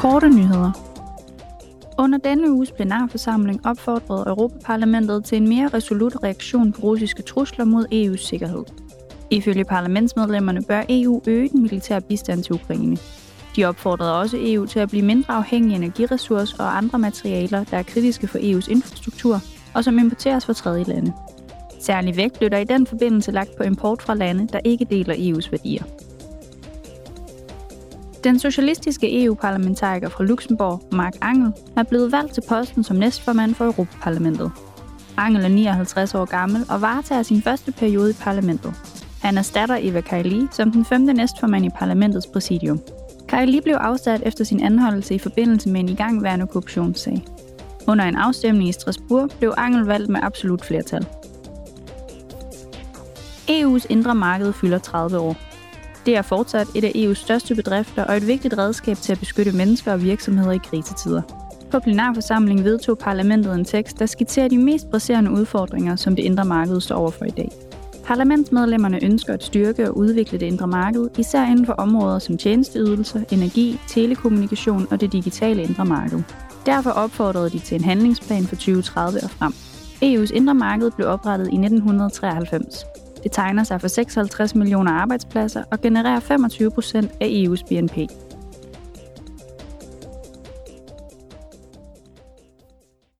Korte nyheder. Under denne uges plenarforsamling opfordrede Europaparlamentet til en mere resolut reaktion på russiske trusler mod EU's sikkerhed. Ifølge parlamentsmedlemmerne bør EU øge den militære bistand til Ukraine. De opfordrede også EU til at blive mindre afhængig af energiressourcer og andre materialer, der er kritiske for EU's infrastruktur, og som importeres fra tredje lande. Særlig vægt blev der i den forbindelse lagt på import fra lande, der ikke deler EU's værdier. Den socialistiske EU-parlamentariker fra Luxembourg, Mark Angel, er blevet valgt til posten som næstformand for Europaparlamentet. Angel er 59 år gammel og varetager sin første periode i parlamentet. Han erstatter Eva Kaili som den femte næstformand i parlamentets præsidium. Kaili blev afsat efter sin anholdelse i forbindelse med en igangværende korruptionssag. Under en afstemning i Strasbourg blev Angel valgt med absolut flertal. EU's indre marked fylder 30 år. Det er fortsat et af EU's største bedrifter og et vigtigt redskab til at beskytte mennesker og virksomheder i krisetider. På plenarforsamlingen vedtog parlamentet en tekst, der skitserer de mest presserende udfordringer, som det indre marked står overfor i dag. Parlamentsmedlemmerne ønsker at styrke og udvikle det indre marked, især inden for områder som tjenesteydelser, energi, telekommunikation og det digitale indre marked. Derfor opfordrede de til en handlingsplan for 2030 og frem. EU's indre marked blev oprettet i 1993. Det tegner sig for 56 millioner arbejdspladser og genererer 25 procent af EU's BNP.